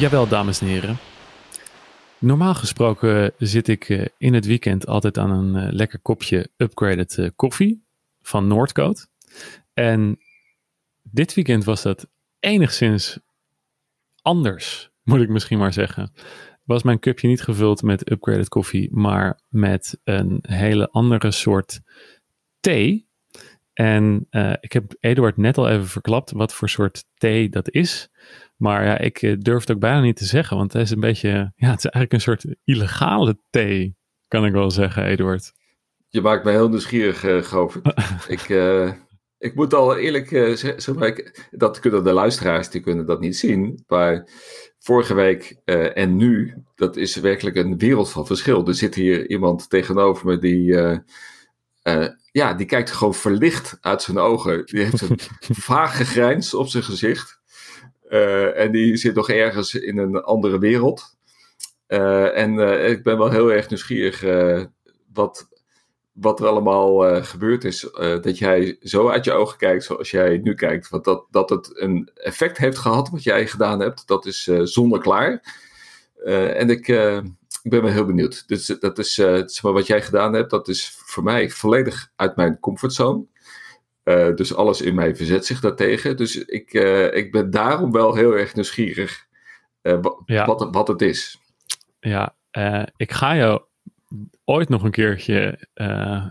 Jawel, dames en heren. Normaal gesproken zit ik eh, in het weekend altijd aan een eh, lekker kopje upgraded eh, koffie van Noordcoat. En dit weekend was dat enigszins anders, moet ik misschien maar zeggen. Was mijn cupje niet gevuld met upgraded koffie, maar met een hele andere soort thee. En ik heb Eduard net al even verklapt wat voor soort thee dat is. Maar ja, ik eh, durf het ook bijna niet te zeggen, want het is een beetje, ja, het is eigenlijk een soort illegale thee, kan ik wel zeggen, Eduard. Je maakt mij heel nieuwsgierig, uh, ik. ik, uh, ik moet al eerlijk uh, zeggen, dat kunnen de luisteraars, die kunnen dat niet zien, maar vorige week en nu, dat is werkelijk een wereld van verschil. Er zit hier iemand tegenover me die, ja, die kijkt gewoon verlicht uit zijn ogen. Die heeft een vage grijns op zijn gezicht. Uh, en die zit nog ergens in een andere wereld. Uh, en uh, ik ben wel heel erg nieuwsgierig wat, wat er allemaal gebeurd is. dat jij zo uit je ogen kijkt zoals jij nu kijkt. Want dat, dat het een effect heeft gehad wat jij gedaan hebt, dat is zonder klaar. en ik, ik ben wel heel benieuwd. Dus dat is, zeg maar, wat jij gedaan hebt, dat is voor mij volledig uit mijn comfortzone. Uh, dus alles in mij verzet zich daartegen. Dus ik, uh, ik ben daarom wel heel erg nieuwsgierig uh, ja. wat, wat het is. Ja, ik ga jou ooit nog een keertje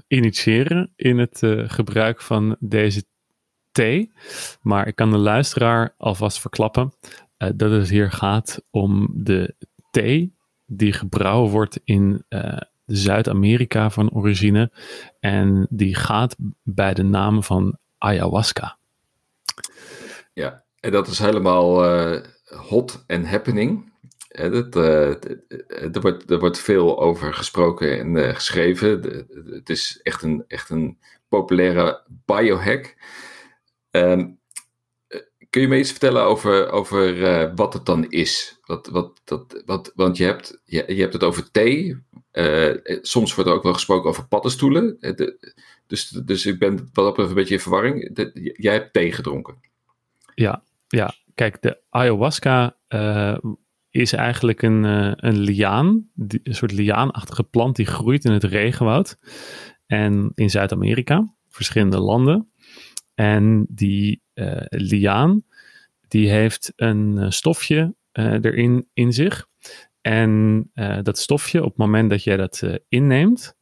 initiëren in het gebruik van deze thee. Maar ik kan de luisteraar alvast verklappen dat het hier gaat om de thee die gebrouwen wordt in Zuid-Amerika van origine. En die gaat bij de naam van ayahuasca. Ja, en dat is helemaal uh, hot en happening. dat, uh, er, wordt, er wordt veel over gesproken en geschreven. het is echt een, echt een populaire biohack. Um, kun je me iets vertellen over, over wat het dan is? Wat, wat, dat, wat, want je hebt, je, je hebt het over thee, uh, soms wordt er ook wel gesproken over paddenstoelen. Eh, dus, dus ik ben wat dat een beetje in verwarring. Jij hebt thee gedronken. Ja, ja. kijk, de ayahuasca is eigenlijk een, een liaan, een soort liaanachtige plant die groeit in het regenwoud. En in Zuid-Amerika, verschillende landen. En die liaan, die heeft een stofje erin in zich. En dat stofje, op het moment dat jij dat inneemt,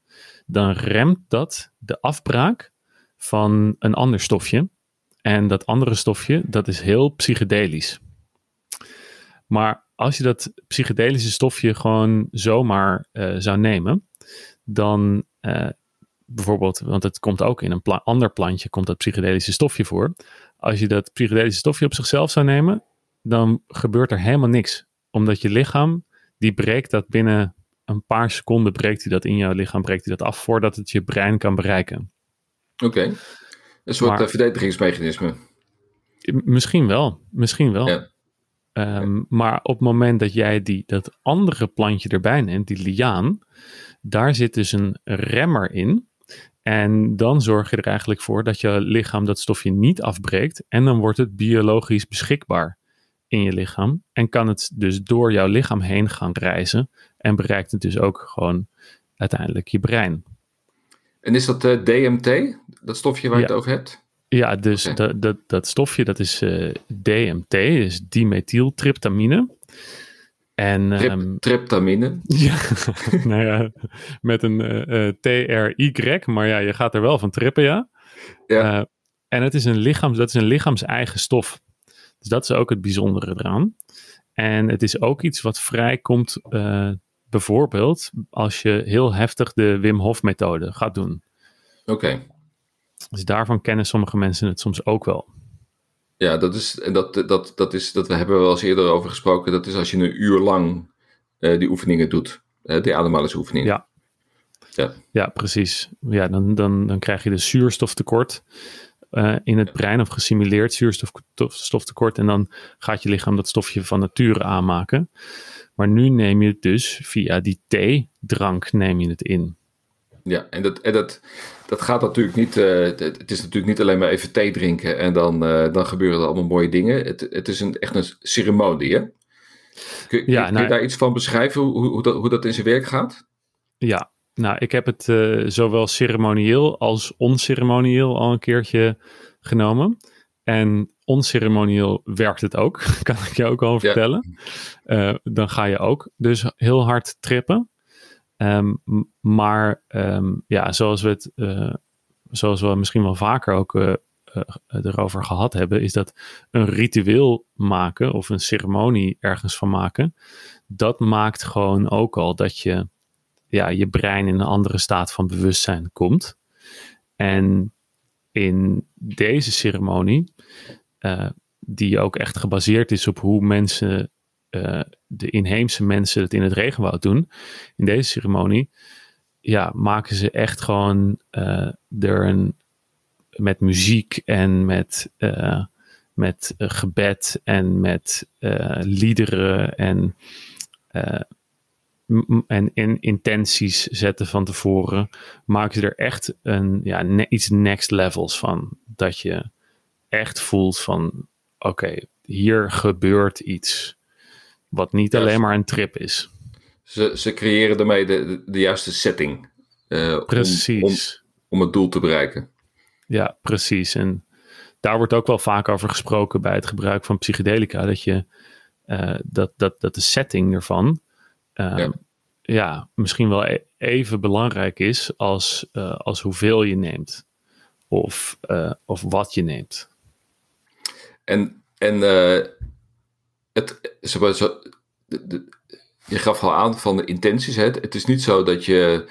dan remt dat de afbraak van een ander stofje. En dat andere stofje, dat is heel psychedelisch. Maar als je dat psychedelische stofje gewoon zomaar zou nemen, dan bijvoorbeeld, want het komt ook in een ander plantje, komt dat psychedelische stofje voor. Als je dat psychedelische stofje op zichzelf zou nemen, dan gebeurt er helemaal niks. Omdat je lichaam die breekt dat binnen een paar seconden breekt hij dat in jouw lichaam, breekt hij dat af voordat het je brein kan bereiken. Oké, een soort maar, eh, verdedigingsmechanisme. Misschien wel, misschien wel. Ja. Um, maar op het moment dat jij die, dat andere plantje erbij neemt, die liaan, daar zit dus een remmer in. En dan zorg je er eigenlijk voor dat je lichaam dat stofje niet afbreekt. En dan wordt het biologisch beschikbaar in je lichaam. En kan het dus door jouw lichaam heen gaan reizen. En bereikt het dus ook gewoon uiteindelijk je brein. En is dat uh, eh, DMT, dat stofje waar je het over hebt? Ja, dus dat, dat, dat stofje dat is uh, DMT, is dimethyltryptamine. En, Trip, um, triptamine? Ja, nou ja, met een uh, T-R-Y, maar ja, je gaat er wel van trippen, ja. ja. en het is een lichaams, dat is een lichaams-eigen stof. Dus dat is ook het bijzondere eraan. En het is ook iets wat vrijkomt, uh, bijvoorbeeld als je heel heftig de Wim Hof methode gaat doen. Oké. Dus daarvan kennen sommige mensen het soms ook wel. Ja, dat is, en dat, dat, dat is, dat we hebben wel eens eerder over gesproken. Dat is als je een uur lang uh, die oefeningen doet. Uh, die ademhalingsoefeningen. Ja. Ja. ja, precies. Ja, dan, dan, dan krijg je de zuurstoftekort. Uh, in het brein of gesimuleerd zuurstoftekort. En dan gaat je lichaam dat stofje van nature aanmaken. Maar nu neem je het dus via die theedrank neem je het in. Ja, en dat, en dat, dat gaat natuurlijk niet. Uh, het is natuurlijk niet alleen maar even thee drinken en dan, uh, dan gebeuren er allemaal mooie dingen. Het, het is een, echt een ceremonie, hè? Kun, kun je nou, daar iets van beschrijven, hoe, hoe, dat, hoe dat in zijn werk gaat? Ja, nou, ik heb het uh, zowel ceremonieel als onceremonieel al een keertje genomen. En onceremonieel werkt het ook, kan ik je ook al vertellen. Dan ga je ook dus heel hard trippen. Um, maar um, ja, zoals we het, uh, zoals we misschien wel vaker ook uh, erover gehad hebben, is dat een ritueel maken of een ceremonie ergens van maken, dat maakt gewoon ook al dat je ja, je brein in een andere staat van bewustzijn komt. En in deze ceremonie, die ook echt gebaseerd is op hoe mensen, uh, de inheemse mensen het in het regenwoud doen, in deze ceremonie, ja, maken ze echt gewoon uh, er een, met muziek en met, met gebed en met liederen en en, in intenties zetten van tevoren, maken ze er echt een, ja, iets next levels van. Dat je echt voelt van, oké, hier gebeurt iets. Wat niet alleen maar een trip is. Ze, ze creëren daarmee de, de, juiste setting. Uh, precies. Om, om, het doel te bereiken. Ja, precies. En daar wordt ook wel vaak over gesproken bij het gebruik van psychedelica. Dat je uh, dat, dat, dat de setting ervan Ehm, ja. ja. misschien wel e-, even belangrijk is als, uh, als hoeveel je neemt. Of, of wat je neemt. En, en uh, het, zo, zo, de, de, je gaf al aan van de intenties. Hè? Het is niet zo dat je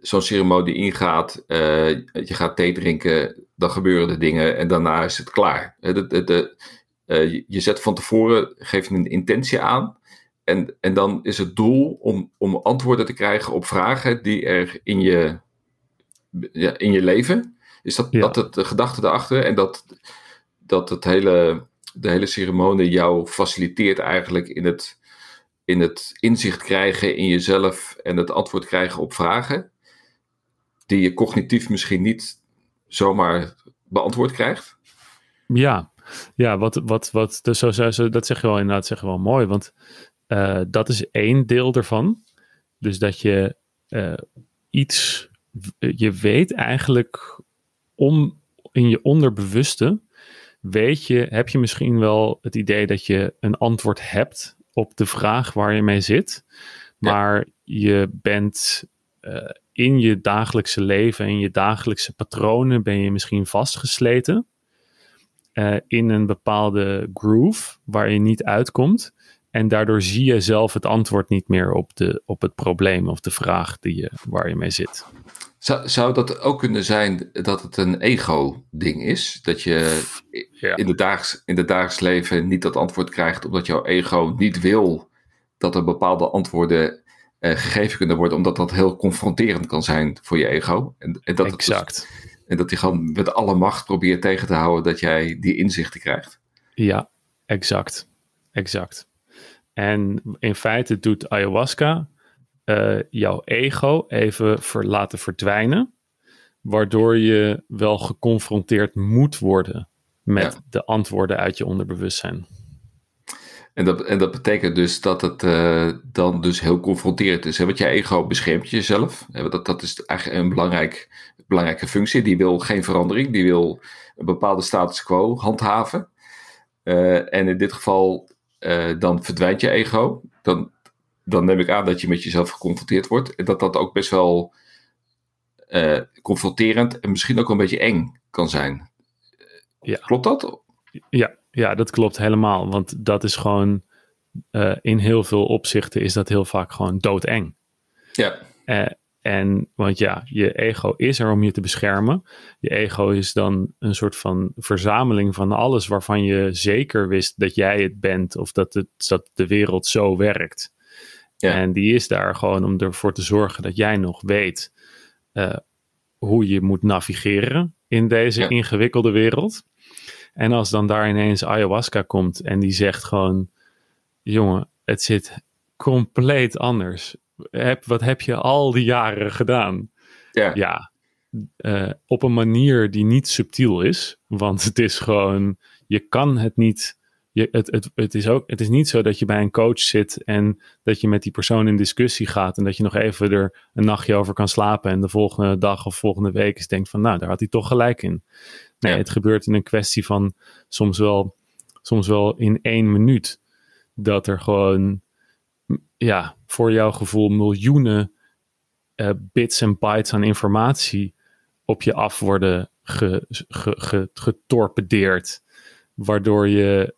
zo'n ceremonie ingaat, je gaat thee drinken, dan gebeuren de dingen en daarna is het klaar. De, de, je zet van tevoren, geef je een intentie aan en, en dan is het doel om, om antwoorden te krijgen op vragen die er in je, ja, in je leven. Is dat, dat het de gedachte erachter? En dat, dat het hele, de hele ceremonie jou faciliteert eigenlijk in het, in het inzicht krijgen in jezelf en het antwoord krijgen op vragen. Die je cognitief misschien niet zomaar beantwoord krijgt. Ja, ja wat, wat, wat, dus zo, zo, dat zeg je wel inderdaad zeg wel mooi. Want uh, dat is één deel ervan. Dus dat je uh, iets, je weet eigenlijk om in je onderbewuste, weet je, heb je misschien wel het idee dat je een antwoord hebt op de vraag waar je mee zit. Maar je bent uh, in je dagelijkse leven, in je dagelijkse patronen, ben je misschien vastgesleten. Uh, in een bepaalde groove waar je niet uitkomt. En daardoor zie je zelf het antwoord niet meer op, de, op het probleem of de vraag die je, waar je mee zit. Zou, zou dat ook kunnen zijn dat het een ego-ding is? Dat je in, de daags, in het dagelijks leven niet dat antwoord krijgt omdat jouw ego niet wil dat er bepaalde antwoorden eh, gegeven kunnen worden, omdat dat heel confronterend kan zijn voor je ego. En, en dat dus- exact. en dat hij gewoon met alle macht probeert tegen te houden dat jij die inzichten krijgt. Ja, exact. Exact. En in feite doet ayahuasca uh, jouw ego even ver, laten verdwijnen, waardoor je wel geconfronteerd moet worden met de antwoorden uit je onderbewustzijn. En dat, en dat betekent dus dat het uh, dan dus heel confronterend is. Hè? Want je ego beschermt jezelf. Dat, dat is eigenlijk een belangrijk, belangrijke functie. Die wil geen verandering. Die wil een bepaalde status quo handhaven. Uh, en in dit geval uh, dan verdwijnt je ego. Dan, dan neem ik aan dat je met jezelf geconfronteerd wordt. En dat dat ook best wel uh, confronterend en misschien ook een beetje eng kan zijn. Ja. Klopt dat? Ja, ja, dat klopt helemaal. Want dat is gewoon, uh, in heel veel opzichten is dat heel vaak gewoon doodeng. Ja. En want ja, je ego is er om je te beschermen. Je ego is dan een soort van verzameling van alles waarvan je zeker wist dat jij het bent of dat, het, dat de wereld zo werkt. Ja. En die is daar gewoon om ervoor te zorgen dat jij nog weet uh, hoe je moet navigeren in deze ingewikkelde wereld. En als dan daar ineens ayahuasca komt en die zegt gewoon: jongen, het zit compleet anders heb, wat heb je al die jaren gedaan? Ja. ja uh, op een manier die niet subtiel is. Want het is gewoon, je kan het niet je, het, het, het, is ook, het is niet zo dat je bij een coach zit en dat je met die persoon in discussie gaat en dat je nog even er een nachtje over kan slapen en de volgende dag of volgende week is denkt van nou, daar had hij toch gelijk in. Nee, het gebeurt in een kwestie van soms wel, soms wel in één minuut dat er gewoon ja, voor jouw gevoel miljoenen uh, bits en bytes aan informatie op je af worden ge, ge, getorpedeerd. Waardoor je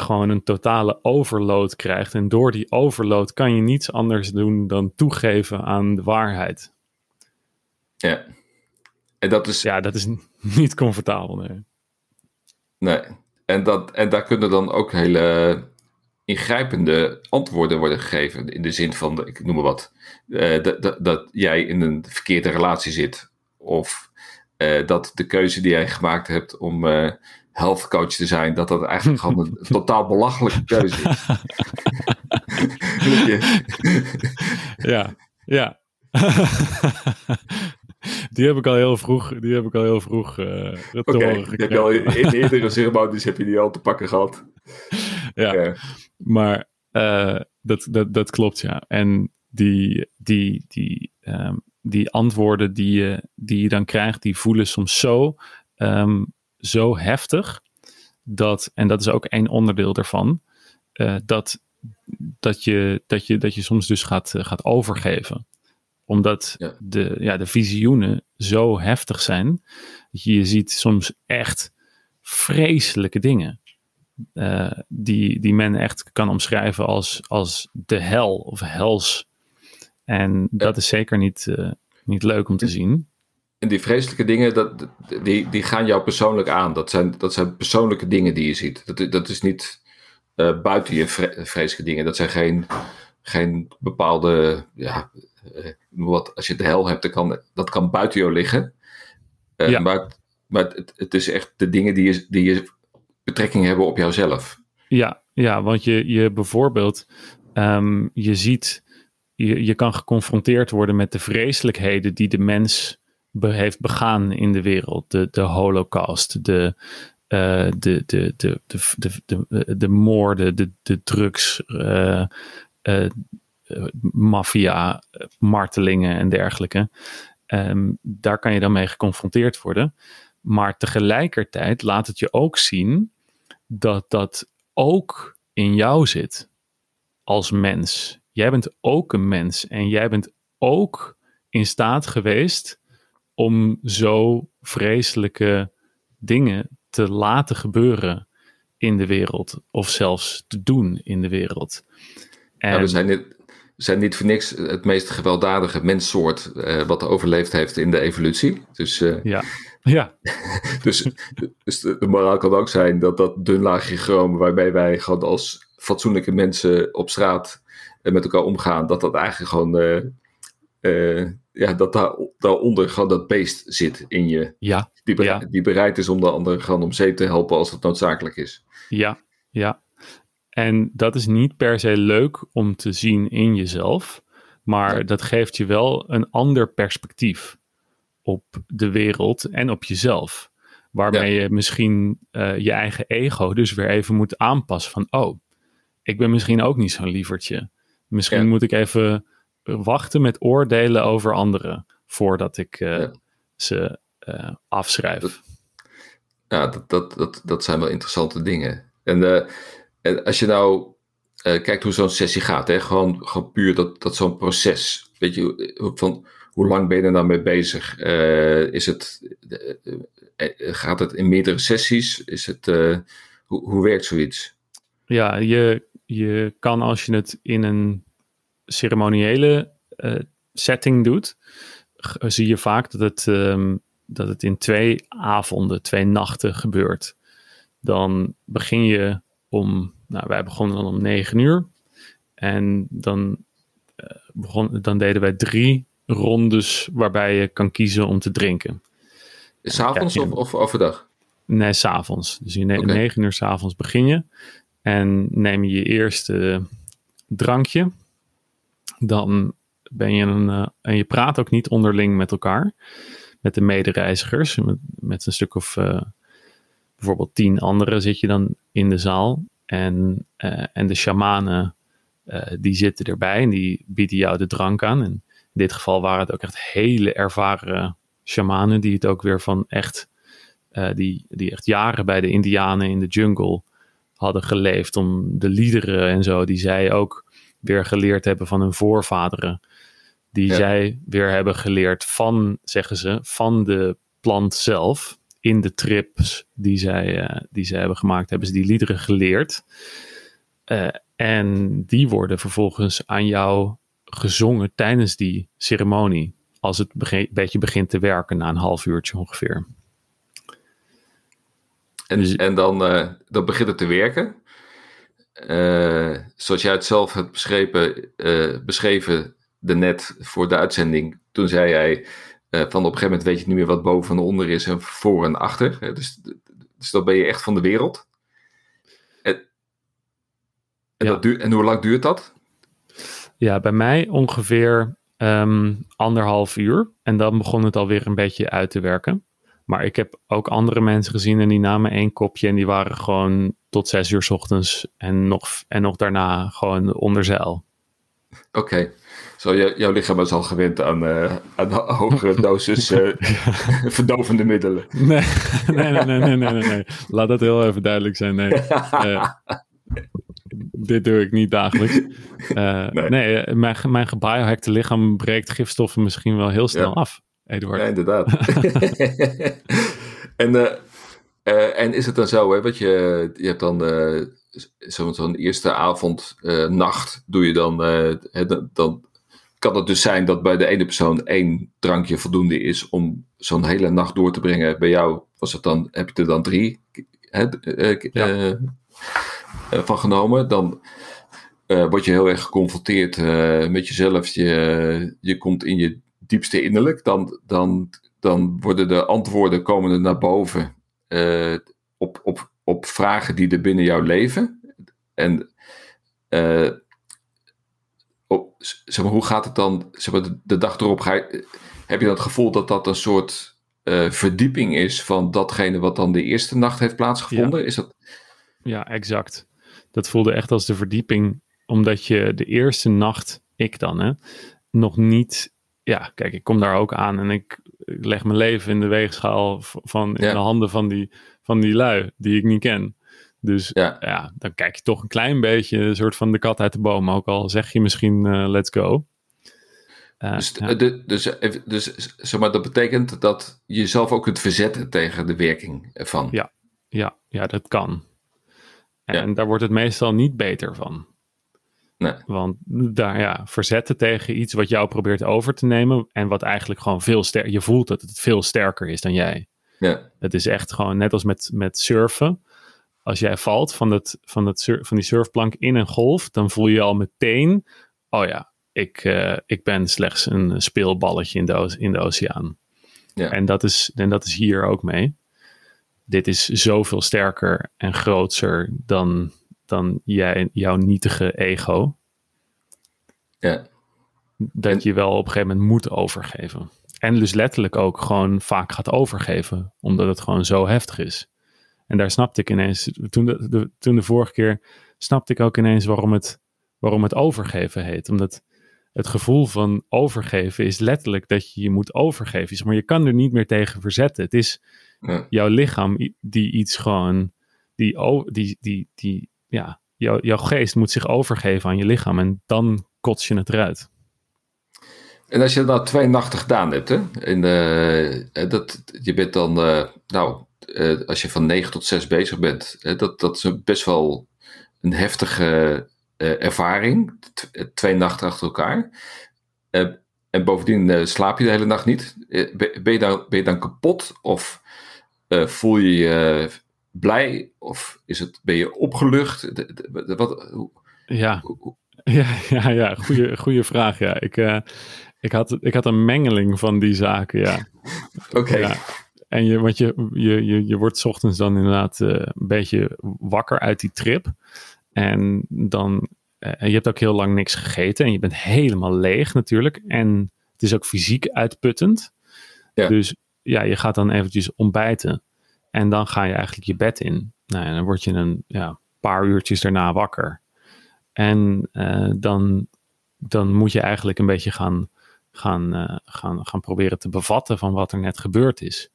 gewoon een totale overload krijgt. En door die overload kan je niets anders doen dan toegeven aan de waarheid. Ja. En dat is... Ja, dat is niet comfortabel, nee. Nee. En, dat, en daar kunnen dan ook hele ingrijpende antwoorden worden gegeven. In de zin van, ik noem maar wat, uh, dat, dat, jij in een verkeerde relatie zit. Of uh, dat de keuze die jij gemaakt hebt om uh, health coach te zijn, dat dat eigenlijk gewoon een totaal belachelijke keuze is. ja, ja. Die heb ik al heel vroeg, die heb ik al heel vroeg uh, te okay, horen gekregen. in eerdere ceremonies heb je die al te pakken gehad. Ja, okay. maar uh, dat, dat, dat klopt ja. En die, die, die, um, die antwoorden die je, die je dan krijgt, die voelen soms zo, um, zo heftig. Dat, en dat is ook één onderdeel daarvan, uh, dat, dat, je, dat, je, dat je soms dus gaat, gaat overgeven omdat ja. De, ja, de visioenen zo heftig zijn. Dat je, je ziet soms echt vreselijke dingen. Uh, die, die men echt kan omschrijven als, als de hel of hels. En dat is zeker niet, niet leuk om te zien. En die vreselijke dingen, dat, die, die gaan jou persoonlijk aan. Dat zijn, dat zijn persoonlijke dingen die je ziet. Dat, dat is niet uh, buiten je vreselijke dingen. Dat zijn geen, geen bepaalde ja, uh, wat, als je de hel hebt, dan kan, dat kan buiten jou liggen. Uh, ja. Maar, maar het, het, is echt de dingen die je, die je betrekking hebben op jouzelf. Ja, ja want je, je bijvoorbeeld, um, je ziet, je, je kan geconfronteerd worden met de vreselijkheden die de mens heeft begaan in de wereld. De, de holocaust, de, uh, de, de, de, de, de, de, de, moorden, de, de drugs, uh, maffia, martelingen en dergelijke. Um, daar kan je dan mee geconfronteerd worden. Maar tegelijkertijd laat het je ook zien dat dat ook in jou zit als mens. Jij bent ook een mens en jij bent ook in staat geweest om zo vreselijke dingen te laten gebeuren in de wereld of zelfs te doen in de wereld. En, ja, we zijn dit, zijn niet voor niks het meest gewelddadige menssoort uh, wat overleefd heeft in de evolutie. Dus, uh, ja. Ja. dus, dus de, moraal kan ook zijn dat dat dun laagje chroom waarbij wij gewoon als fatsoenlijke mensen op straat uh, met elkaar omgaan, dat dat eigenlijk gewoon, ja, dat daar, daaronder gewoon dat beest zit in je. Ja. Die, bereid, ja. die bereid is om de ander gewoon om zeep te helpen als het noodzakelijk is. Ja, ja. En dat is niet per se leuk om te zien in jezelf, maar dat geeft je wel een ander perspectief op de wereld en op jezelf. Waarmee ja. je misschien uh, je eigen ego dus weer even moet aanpassen van, oh, ik ben misschien ook niet zo'n lievertje. Misschien moet ik even wachten met oordelen over anderen voordat ik uh, ja. ze uh, afschrijf. Dat, ja, dat, dat, dat, dat zijn wel interessante dingen. En en als je nou kijkt hoe zo'n sessie gaat, hè, gewoon, gewoon puur dat, dat zo'n proces. Weet je, van hoe lang ben je er nou mee bezig? Is het, gaat het in meerdere sessies? Is het, hoe, hoe werkt zoiets? Ja, je, je kan als je het in een ceremoniële setting doet, zie je vaak dat het, um, dat het in twee avonden, twee nachten gebeurt. Dan begin je om, nou, wij begonnen dan om negen uur. En dan, uh, begon, dan deden wij drie rondes waarbij je kan kiezen om te drinken. S'avonds ja, of, of overdag? Nee, s'avonds. Dus je okay. negen uur s'avonds begin je. En neem je je eerste drankje. Dan ben je een. Uh, en je praat ook niet onderling met elkaar. Met de medereizigers. Met, met een stuk of uh, bijvoorbeeld tien anderen zit je dan in de zaal. En, en de shamanen die zitten erbij en die bieden jou de drank aan. En in dit geval waren het ook echt hele ervaren shamanen die het ook weer van echt, die, die echt jaren bij de indianen in de jungle hadden geleefd om de liederen en zo, die zij ook weer geleerd hebben van hun voorvaderen. Die zij weer hebben geleerd van, zeggen ze, van de plant zelf. In de trips die zij, uh, die zij hebben gemaakt, hebben ze die liederen geleerd. Uh, en die worden vervolgens aan jou gezongen tijdens die ceremonie. Als het een beetje begint te werken na een half uurtje ongeveer. En, dus, en dan, uh, dan begint het te werken. Uh, zoals jij het zelf hebt beschreven, uh, beschreven net voor de uitzending. Toen zei jij van op een gegeven moment weet je niet meer wat boven en onder is en voor en achter. Dus, dus dan ben je echt van de wereld. En, en, ja. dat duurt, en hoe lang duurt dat? Ja, bij mij ongeveer um, anderhalf uur. En dan begon het alweer een beetje uit te werken. Maar ik heb ook andere mensen gezien en die namen één kopje en die waren gewoon tot zes uur s ochtends en nog, en nog daarna gewoon onder zeil. Oké, zo jouw lichaam is al gewend aan, uh, aan hogere dosis uh, verdovende middelen. Nee, nee, nee, nee, nee, nee, nee, Laat dat heel even duidelijk zijn. Nee. Uh, dit doe ik niet dagelijks. nee, nee mijn, mijn gebiohackte lichaam breekt gifstoffen misschien wel heel snel ja. af. Eduard. Ja, inderdaad. en, uh, uh, en is het dan zo, hè, wat je, je hebt dan uh, zo'n zo eerste avond, nacht, doe je dan, hè, dan kan het dus zijn dat bij de ene persoon één drankje voldoende is om zo'n hele nacht door te brengen. Bij jou was het dan, heb je er dan drie hè, ja. van genomen. Dan word je heel erg geconfronteerd met jezelf. Je, je komt in je diepste innerlijk, dan, dan, dan worden de antwoorden komen er naar boven uh, op, op, op vragen die er binnen jou leven. En uh, op, zeg maar, hoe gaat het dan, zeg maar, de, de dag erop, ga je, heb je dat gevoel dat dat een soort uh, verdieping is van datgene wat dan de eerste nacht heeft plaatsgevonden? Ja. Is dat... ja, exact. Dat voelde echt als de verdieping, omdat je de eerste nacht, ik dan, hè, nog niet ja, kijk, ik kom daar ook aan en ik, leg mijn leven in de weegschaal van in de handen van die, van die lui die ik niet ken. Dus ja. ja. dan kijk je toch een klein beetje een soort van de kat uit de boom. Ook al zeg je misschien uh, let's go. Uh, dus, ja. de, dus, dus zeg maar, dat betekent dat je jezelf ook kunt verzetten tegen de werking ervan. Ja, ja, ja dat kan. En daar wordt het meestal niet beter van. Nee. Want daar, ja, verzetten tegen iets wat jou probeert over te nemen. En wat eigenlijk gewoon veel sterker. Je voelt dat het veel sterker is dan jij. Ja. Het is echt gewoon net als met, met surfen. Als jij valt van, het, van, het van die surfplank in een golf, dan voel je al meteen: oh ja, ik, uh, ik ben slechts een speelballetje in de, in de oceaan. Ja. En, dat is, en dat is hier ook mee. Dit is zoveel sterker en grootser dan, dan jij, jouw nietige ego. Ja. Dat je wel op een gegeven moment moet overgeven. En dus letterlijk ook gewoon vaak gaat overgeven, omdat het gewoon zo heftig is. En daar snapte ik ineens, toen de, de, toen de vorige keer, snapte ik ook ineens waarom het, waarom het overgeven heet. Omdat het gevoel van overgeven is letterlijk dat je je moet overgeven. Maar je kan er niet meer tegen verzetten. Het is ja. jouw lichaam die iets gewoon, die, die, die, die ja, jou, jouw geest moet zich overgeven aan je lichaam en dan kots je het eruit. En als je dat twee nachten gedaan hebt, hè, en, uh, dat, je bent dan, uh, nou, als je van 9 tot 6 bezig bent, hè, dat, dat is best wel een heftige ervaring. twee nachten achter elkaar. en bovendien slaap je de hele nacht niet. ben, je dan, ben je dan kapot of voel je je blij of is het, ben je opgelucht? Wat, ja. ja, ja, ja, goede, goede vraag. Ja. Ik, uh, ik, had, ik had een mengeling van die zaken. Ja. Oké. Ja. En je, want je, je, je, je wordt ochtends dan inderdaad uh, een beetje wakker uit die trip. En dan, uh, je hebt ook heel lang niks gegeten en je bent helemaal leeg natuurlijk. En het is ook fysiek uitputtend. Ja. Dus ja, je gaat dan eventjes ontbijten. En dan ga je eigenlijk je bed in. Nou, en dan word je een ja, paar uurtjes daarna wakker. En dan, dan moet je eigenlijk een beetje gaan, gaan, gaan, gaan proberen te bevatten van wat er net gebeurd is.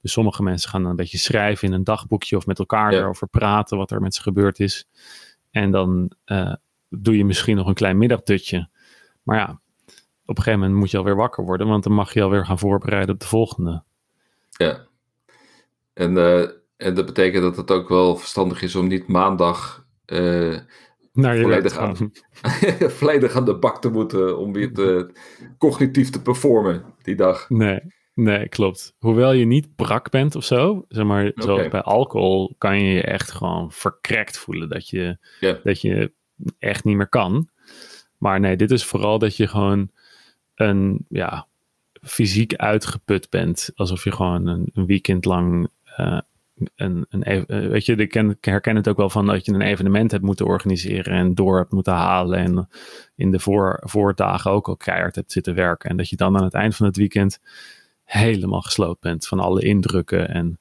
Dus sommige mensen gaan dan een beetje schrijven in een dagboekje of met elkaar erover praten wat er met ze gebeurd is. En dan doe je misschien nog een klein middagdutje. Maar ja, op een gegeven moment moet je alweer wakker worden, want dan mag je alweer gaan voorbereiden op de volgende. Ja. En, uh, en dat betekent dat het ook wel verstandig is om niet maandag uh, Naar je volledig, aan, volledig aan de bak te moeten om weer te, cognitief te performen die dag. Nee, nee, klopt. Hoewel je niet brak bent of zo, zeg maar, zoals bij alcohol, kan je je echt gewoon verkrekt voelen dat je, dat je echt niet meer kan. Maar nee, dit is vooral dat je gewoon een, ja, fysiek uitgeput bent. Alsof je gewoon een, een weekend lang uh, een, een, eh, weet je, ik, ken, herken het ook wel van dat je een evenement hebt moeten organiseren en door hebt moeten halen en in de voor, voordagen ook al keihard hebt zitten werken. En dat je dan aan het eind van het weekend helemaal gesloopt bent van alle indrukken en,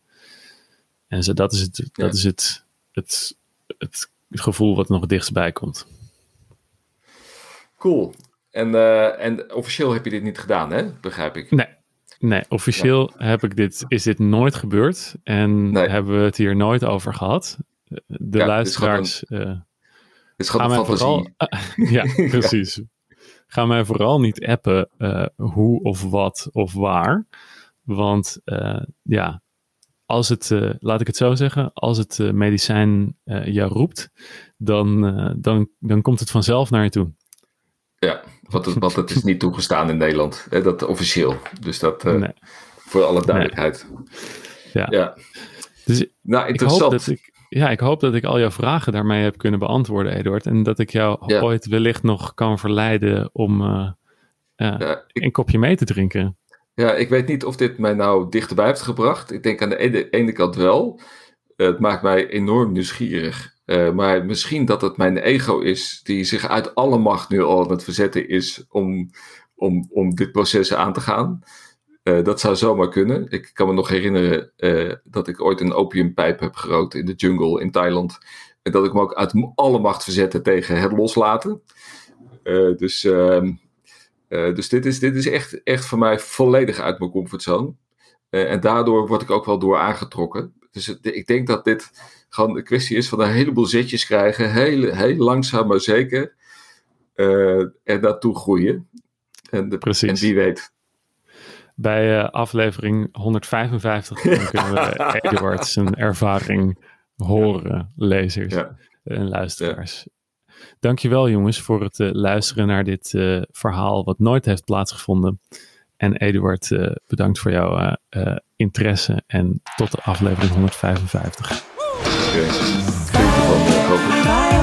en zo, dat is het, dat is het, het, het gevoel wat nog het dichtst bij komt. Cool. En, uh, en officieel heb je dit niet gedaan, hè? Begrijp ik. Nee, nee officieel heb ik dit, is dit nooit gebeurd. En hebben we het hier nooit over gehad. De ja, luisteraars. Een, uh, fantasie. Vooral, ja, precies. Ga mij vooral niet appen uh, hoe of wat of waar. Want ja, als het, laat ik het zo zeggen, als het medicijn jou roept, dan, dan, dan komt het vanzelf naar je toe. Ja, wat het, het is niet toegestaan in Nederland. Hè, dat officieel. Dus dat uh, voor alle duidelijkheid. Nee. Ja. ja. Dus nou, interessant. Ik hoop dat ik, ja, ik hoop dat ik al jouw vragen daarmee heb kunnen beantwoorden, Eduard. En dat ik jou ooit wellicht nog kan verleiden om uh, ja, ik, een kopje mee te drinken. Ja, ik weet niet of dit mij nou dichterbij heeft gebracht. Ik denk aan de ene, ene kant wel. het maakt mij enorm nieuwsgierig. Uh, maar misschien dat het mijn ego is die zich uit alle macht nu al aan het verzetten is om, om, om dit proces aan te gaan. Uh, dat zou zomaar kunnen. Ik kan me nog herinneren uh, dat ik ooit een opiumpijp heb gerookt in de jungle in Thailand. En dat ik me ook uit alle macht verzette tegen het loslaten. dus ehm, dus dit, is, dit is echt, echt voor mij volledig uit mijn comfortzone. en daardoor word ik ook wel door aangetrokken. Dus ik denk dat dit gewoon een kwestie is van een heleboel zetjes krijgen, heel, heel langzaam maar zeker, uh, en naartoe groeien. En, de, Precies. en wie weet. Bij uh, aflevering 155 kunnen we Eduard zijn ervaring horen, lezers en luisteraars. Ja. Dankjewel jongens voor het uh, luisteren naar dit verhaal wat nooit heeft plaatsgevonden. En Eduard, bedankt voor jouw interesse en tot de aflevering 155. Okay. Klinkt ervan, hopelijk.